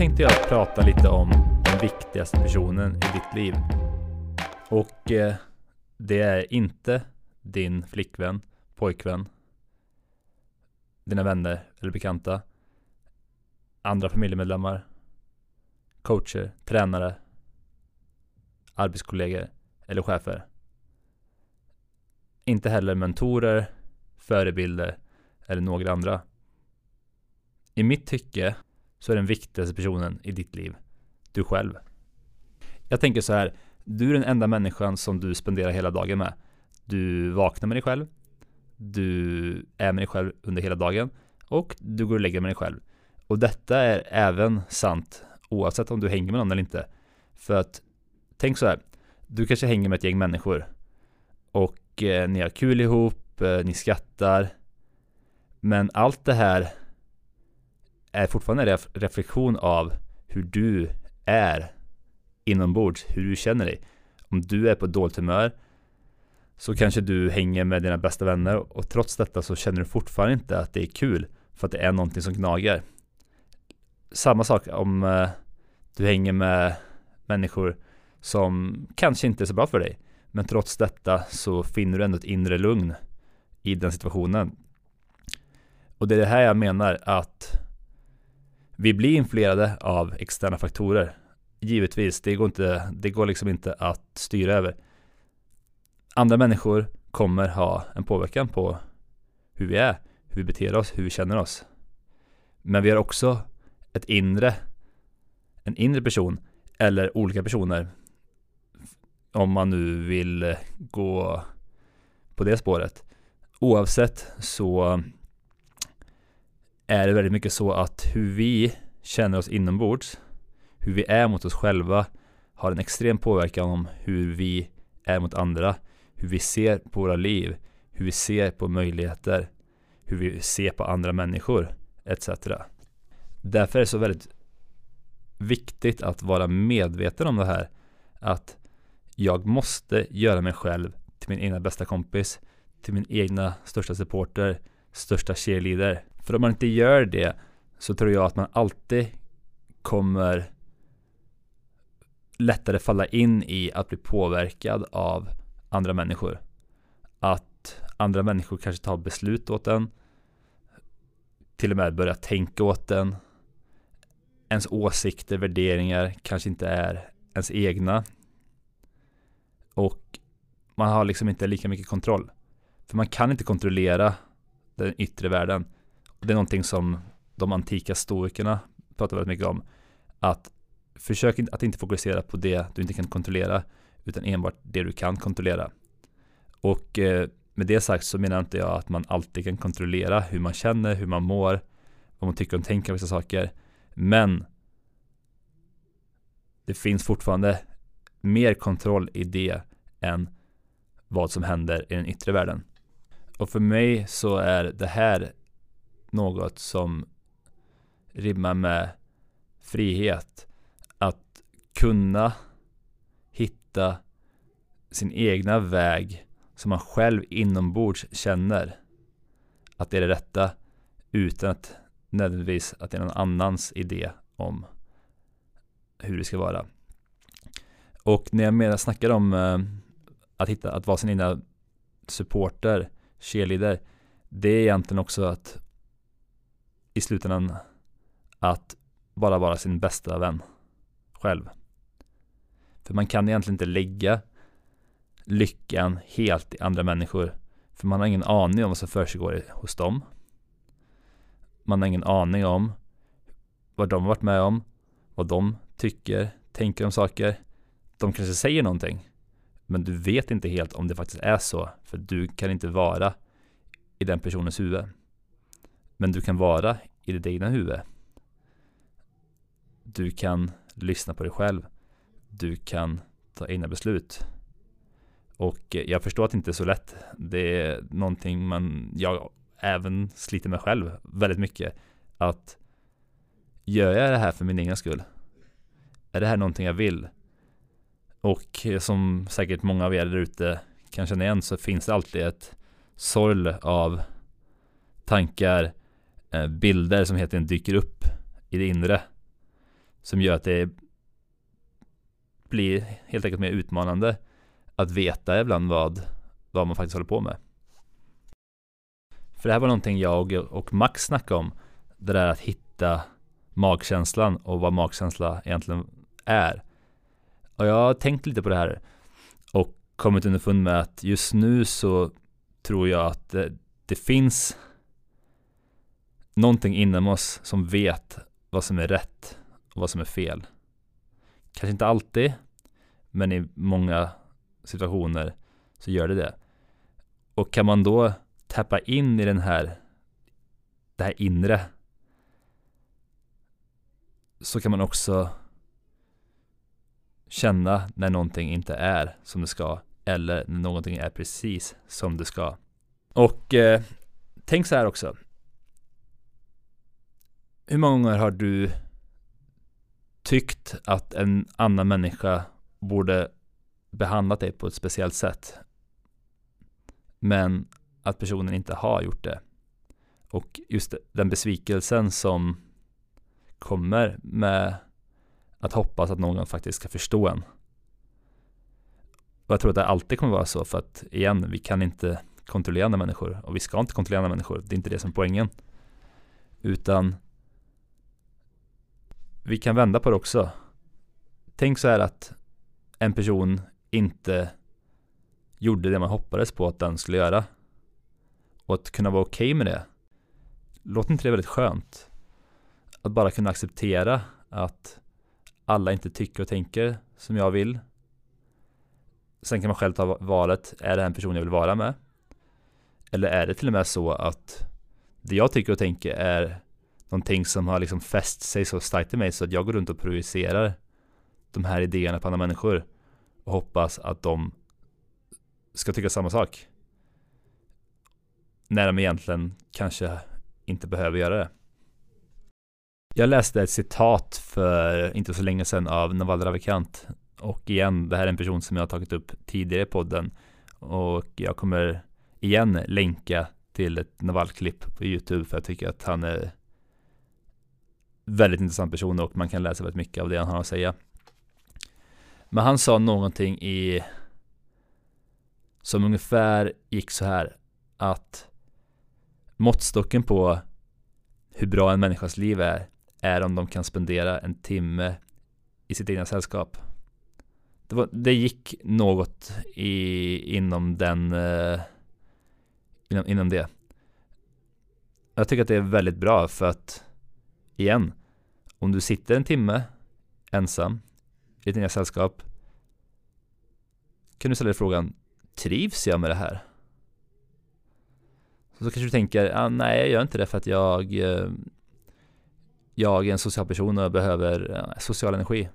tänkte jag prata lite om den viktigaste personen i ditt liv. Och eh, det är inte din flickvän, pojkvän, dina vänner eller bekanta, andra familjemedlemmar, coacher, tränare, arbetskollegor eller chefer. Inte heller mentorer, förebilder eller några andra. I mitt tycke så är den viktigaste personen i ditt liv du själv. Jag tänker så här, du är den enda människan som du spenderar hela dagen med. Du vaknar med dig själv, du är med dig själv under hela dagen och du går och lägger med dig själv. Och detta är även sant oavsett om du hänger med någon eller inte. För att tänk så här, du kanske hänger med ett gäng människor och eh, ni har kul ihop, eh, ni skrattar. Men allt det här är fortfarande en reflektion av hur du är inombords, hur du känner dig. Om du är på dåligt humör så kanske du hänger med dina bästa vänner och trots detta så känner du fortfarande inte att det är kul för att det är någonting som gnager. Samma sak om eh, du hänger med människor som kanske inte är så bra för dig. Men trots detta så finner du ändå ett inre lugn i den situationen. Och det är det här jag menar att vi blir influerade av externa faktorer. Givetvis, det går, inte, det går liksom inte att styra över. Andra människor kommer ha en påverkan på hur vi är, hur vi beter oss, hur vi känner oss. Men vi har också ett inre, en inre person eller olika personer. Om man nu vill gå på det spåret. Oavsett så är det väldigt mycket så att hur vi känner oss inombords, hur vi är mot oss själva, har en extrem påverkan om hur vi är mot andra, hur vi ser på våra liv, hur vi ser på möjligheter, hur vi ser på andra människor, etc. Därför är det så väldigt viktigt att vara medveten om det här, att jag måste göra mig själv till min egna bästa kompis, till min egna största supporter, största cheerleader, för om man inte gör det så tror jag att man alltid kommer lättare falla in i att bli påverkad av andra människor. Att andra människor kanske tar beslut åt en. Till och med börjar tänka åt en. Ens åsikter, värderingar kanske inte är ens egna. Och man har liksom inte lika mycket kontroll. För man kan inte kontrollera den yttre världen. Det är någonting som de antika stoikerna pratar väldigt mycket om. Att försök att inte fokusera på det du inte kan kontrollera, utan enbart det du kan kontrollera. Och eh, med det sagt så menar inte jag att man alltid kan kontrollera hur man känner, hur man mår, vad man tycker och tänker om vissa saker. Men det finns fortfarande mer kontroll i det än vad som händer i den yttre världen. Och för mig så är det här något som rimmar med frihet. Att kunna hitta sin egna väg som man själv inombords känner att det är det rätta utan att nödvändigtvis att det är någon annans idé om hur det ska vara. Och när jag menar snackar om eh, att hitta, att vara sin egna supporter, cheerleader, det är egentligen också att i slutändan att bara vara sin bästa vän själv. För man kan egentligen inte lägga lyckan helt i andra människor. För man har ingen aning om vad som försiggår hos dem. Man har ingen aning om vad de har varit med om, vad de tycker, tänker om saker. De kanske säger någonting, men du vet inte helt om det faktiskt är så, för du kan inte vara i den personens huvud. Men du kan vara i ditt egna huvud. Du kan lyssna på dig själv. Du kan ta egna beslut. Och eh, jag förstår att det inte är så lätt. Det är någonting man, jag även sliter med själv väldigt mycket. Att gör jag det här för min egen skull? Är det här någonting jag vill? Och eh, som säkert många av er där ute kan känna igen så finns det alltid ett sorl av tankar, Eh, bilder som helt enkelt dyker upp i det inre. som gör att det blir helt enkelt mer utmanande att veta ibland vad, vad man faktiskt håller på med. För det här var någonting jag och Max snackade om. Det där att hitta magkänslan och vad magkänsla egentligen är. Och jag har tänkt lite på det här och kommit underfund med att just nu så tror jag att det, det finns någonting inom oss som vet vad som är rätt och vad som är fel. Kanske inte alltid, men i många situationer så gör det det. Och kan man då tappa in i den här, det här inre så kan man också känna när någonting inte är som det ska eller när någonting är precis som det ska. Och eh, tänk så här också. Hur många gånger har du tyckt att en annan människa borde behandlat dig på ett speciellt sätt men att personen inte har gjort det. Och just den besvikelsen som kommer med att hoppas att någon faktiskt ska förstå en. Och jag tror att det alltid kommer vara så för att igen, vi kan inte kontrollera andra människor och vi ska inte kontrollera andra människor. Det är inte det som är poängen. Utan vi kan vända på det också. Tänk så här att en person inte gjorde det man hoppades på att den skulle göra. Och att kunna vara okej okay med det. Låter inte det väldigt skönt? Att bara kunna acceptera att alla inte tycker och tänker som jag vill. Sen kan man själv ta valet, är det en person jag vill vara med? Eller är det till och med så att det jag tycker och tänker är någonting som har liksom fäst sig så starkt i mig så att jag går runt och projicerar de här idéerna på andra människor och hoppas att de ska tycka samma sak. När de egentligen kanske inte behöver göra det. Jag läste ett citat för inte så länge sedan av Naval Ravikant. Och igen, det här är en person som jag har tagit upp tidigare i podden. Och jag kommer igen länka till ett Naval-klipp på YouTube för jag tycker att han är väldigt intressant person och man kan läsa väldigt mycket av det han har att säga. Men han sa någonting i som ungefär gick så här att måttstocken på hur bra en människas liv är är om de kan spendera en timme i sitt egna sällskap. Det, var, det gick något i, inom den eh, inom, inom det. Jag tycker att det är väldigt bra för att igen, om du sitter en timme ensam i ditt egna sällskap kan du ställa dig frågan Trivs jag med det här? Så kanske du tänker, ah, nej jag gör inte det för att jag eh, Jag är en social person och behöver eh, social energi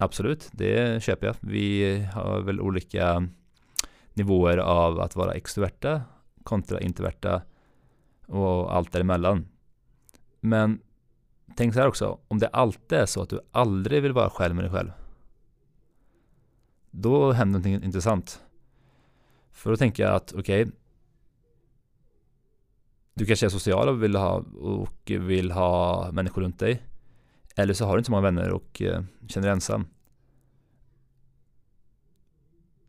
Absolut, det köper jag. Vi har väl olika nivåer av att vara extroverta kontra introverta och allt däremellan. Men tänk så här också, om det alltid är så att du aldrig vill vara själv med dig själv då händer någonting intressant. För då tänker jag att okej, okay, du kanske är social och vill ha, och vill ha människor runt dig. Eller så har du inte så många vänner och eh, känner dig ensam.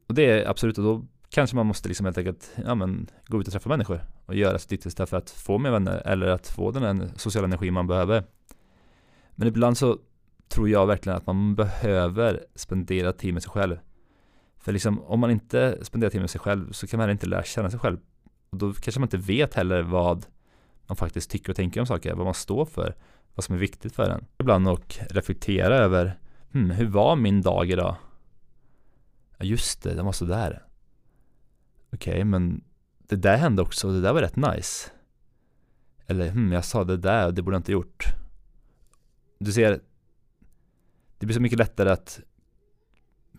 Och det är absolut, och då kanske man måste liksom helt enkelt ja, men, gå ut och träffa människor och göra sitt yttersta för att få mer vänner eller att få den sociala energi man behöver. Men ibland så tror jag verkligen att man behöver spendera tid med sig själv. För liksom, om man inte spenderar tid med sig själv så kan man heller inte lära känna sig själv. Och då kanske man inte vet heller vad man faktiskt tycker och tänker om saker, vad man står för, vad som är viktigt för en. Ibland och reflektera över, hmm, hur var min dag idag? Ja just det, den var sådär. Okej, okay, men det där hände också och det där var rätt nice. Eller, hmm, jag sa det där och det borde jag inte gjort. Du ser, det blir så mycket lättare att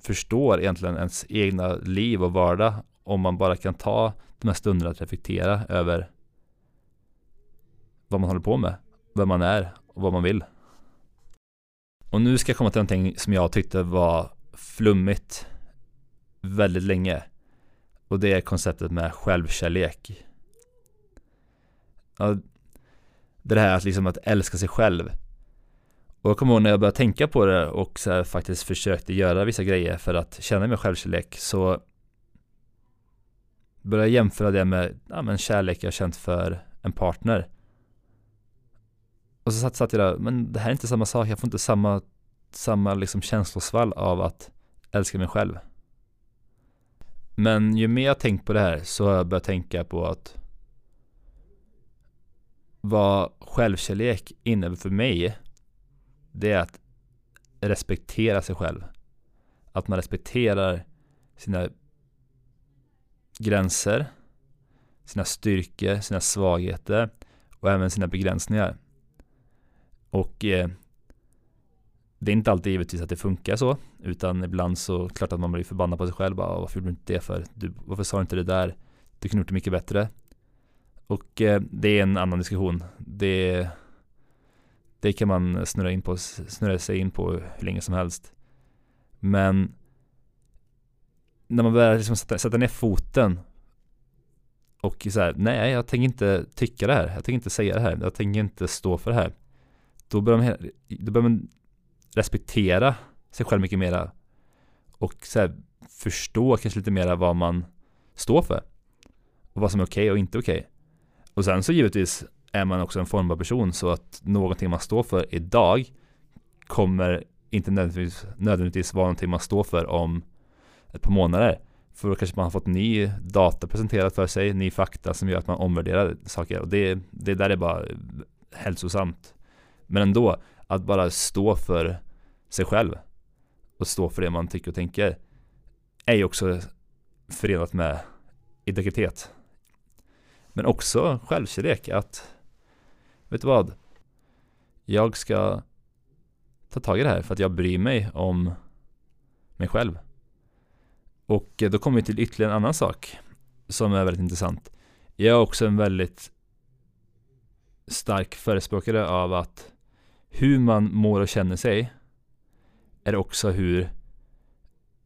förstå egentligen ens egna liv och vardag om man bara kan ta de här stunderna att reflektera över vad man håller på med, vem man är och vad man vill. Och nu ska jag komma till någonting som jag tyckte var flummigt väldigt länge. Och det är konceptet med självkärlek. Ja, det här att liksom att älska sig själv. Och jag kommer ihåg när jag började tänka på det och så här, faktiskt försökte göra vissa grejer för att känna mig självkärlek så började jag jämföra det med ja, men kärlek jag känt för en partner. Och så satt, satt jag där, men det här är inte samma sak, jag får inte samma, samma liksom känslosvall av att älska mig själv. Men ju mer jag tänkt på det här så har jag börjat tänka på att vad självkärlek innebär för mig det är att respektera sig själv. Att man respekterar sina gränser, sina styrkor, sina svagheter och även sina begränsningar. Och eh, det är inte alltid givetvis att det funkar så, utan ibland så klart att man blir förbannad på sig själv. Bara, varför gjorde du inte det för? Du, varför sa du inte det där? Du kunde gjort det mycket bättre. Och eh, det är en annan diskussion. Det, det kan man snurra, in på, snurra sig in på hur länge som helst. Men när man börjar liksom sätta, sätta ner foten och så här, nej jag tänker inte tycka det här, jag tänker inte säga det här, jag tänker inte stå för det här. Då börjar man, då börjar man respektera sig själv mycket mera och så här, förstå kanske lite mera vad man står för och vad som är okej okay och inte okej. Okay. Och sen så givetvis är man också en formbar person så att någonting man står för idag kommer inte nödvändigtvis, nödvändigtvis vara någonting man står för om ett par månader. För då kanske man har fått ny data presenterat för sig, ny fakta som gör att man omvärderar saker. Och det, det där är bara hälsosamt. Men ändå, att bara stå för sig själv och stå för det man tycker och tänker är ju också förenat med integritet. Men också självkärlek att vet du vad? Jag ska ta tag i det här för att jag bryr mig om mig själv. Och eh, då kommer vi till ytterligare en annan sak som är väldigt intressant. Jag är också en väldigt stark förespråkare av att hur man mår och känner sig är också hur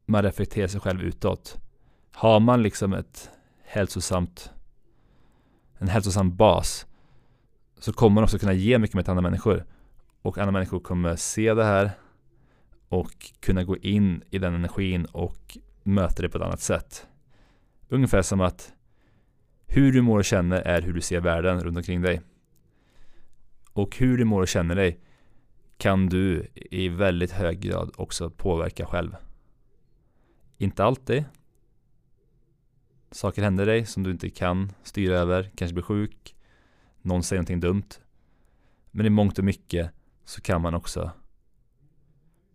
man reflekterar sig själv utåt. Har man liksom ett hälsosamt en hälsosam bas så kommer man också kunna ge mycket mer till andra människor. Och andra människor kommer se det här och kunna gå in i den energin och möta det på ett annat sätt. Ungefär som att hur du mår och känner är hur du ser världen runt omkring dig. Och hur du mår och känner dig kan du i väldigt hög grad också påverka själv. Inte alltid. Saker händer dig som du inte kan styra över, kanske blir sjuk, någon säger någonting dumt. Men i mångt och mycket så kan man också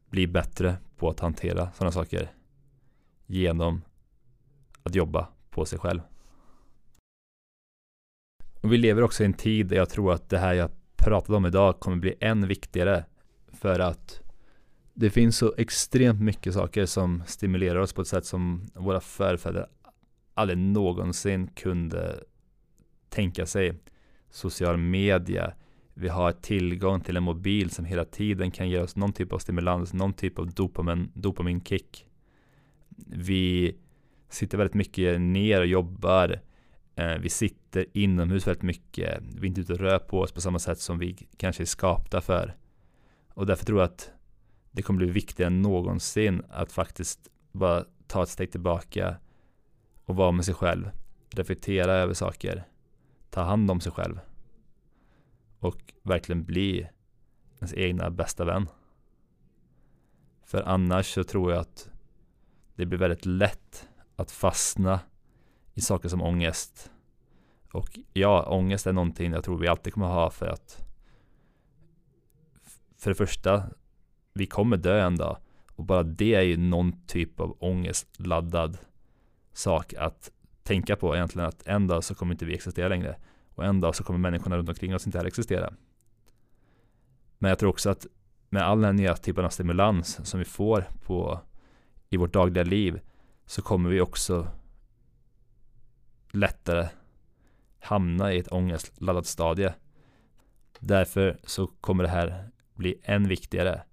bli bättre på att hantera sådana saker genom att jobba på sig själv. Och vi lever också i en tid där jag tror att det här jag pratade om idag kommer bli än viktigare för att det finns så extremt mycket saker som stimulerar oss på ett sätt som våra förfäder aldrig någonsin kunde tänka sig. Social media, vi har tillgång till en mobil som hela tiden kan ge oss någon typ av stimulans, någon typ av dopamin, dopaminkick. Vi sitter väldigt mycket ner och jobbar. Eh, vi sitter inomhus väldigt mycket. Vi är inte ute och rör på oss på samma sätt som vi kanske är skapta för. Och därför tror jag att det kommer bli viktigare än någonsin att faktiskt bara ta ett steg tillbaka och vara med sig själv. Reflektera över saker. Ta hand om sig själv. Och verkligen bli ens egna bästa vän. För annars så tror jag att det blir väldigt lätt att fastna i saker som ångest. Och ja, ångest är någonting jag tror vi alltid kommer ha för att för det första, vi kommer dö en dag. Och bara det är ju någon typ av ångestladdad sak att tänka på egentligen att en dag så kommer inte vi existera längre. Och en dag så kommer människorna runt omkring oss inte heller existera. Men jag tror också att med all den här nya typen av stimulans som vi får på i vårt dagliga liv så kommer vi också lättare hamna i ett ångestladdat stadie. Därför så kommer det här bli än viktigare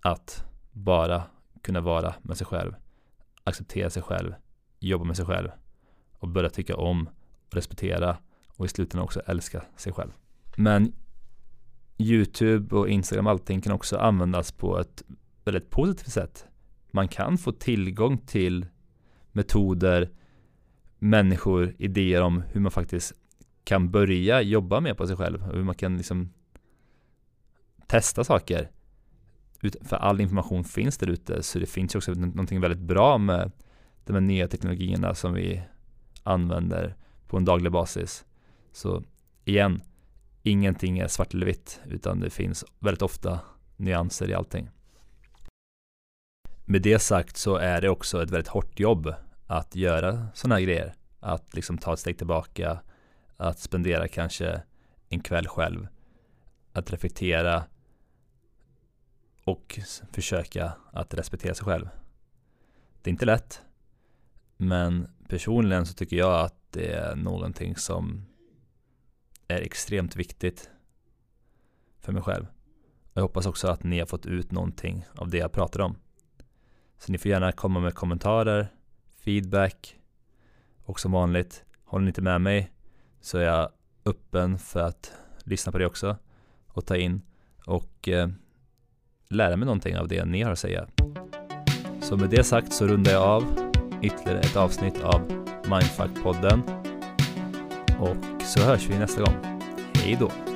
att bara kunna vara med sig själv, acceptera sig själv, jobba med sig själv och börja tycka om, respektera och i slutändan också älska sig själv. Men YouTube och Instagram, allting kan också användas på ett väldigt positivt sätt. Man kan få tillgång till metoder, människor, idéer om hur man faktiskt kan börja jobba mer på sig själv och hur man kan liksom testa saker. För all information finns där ute så det finns också någonting väldigt bra med de här nya teknologierna som vi använder på en daglig basis. Så igen, ingenting är svart eller vitt utan det finns väldigt ofta nyanser i allting. Med det sagt så är det också ett väldigt hårt jobb att göra sådana här grejer. Att liksom ta ett steg tillbaka, att spendera kanske en kväll själv, att reflektera och försöka att respektera sig själv. Det är inte lätt, men personligen så tycker jag att det är någonting som är extremt viktigt för mig själv. Jag hoppas också att ni har fått ut någonting av det jag pratar om. Så ni får gärna komma med kommentarer, feedback och som vanligt, håller ni inte med mig så är jag öppen för att lyssna på det också och ta in och eh, lära mig någonting av det ni har att säga. Så med det sagt så rundar jag av ytterligare ett avsnitt av Mindfuck-podden och så hörs vi nästa gång. Hej då!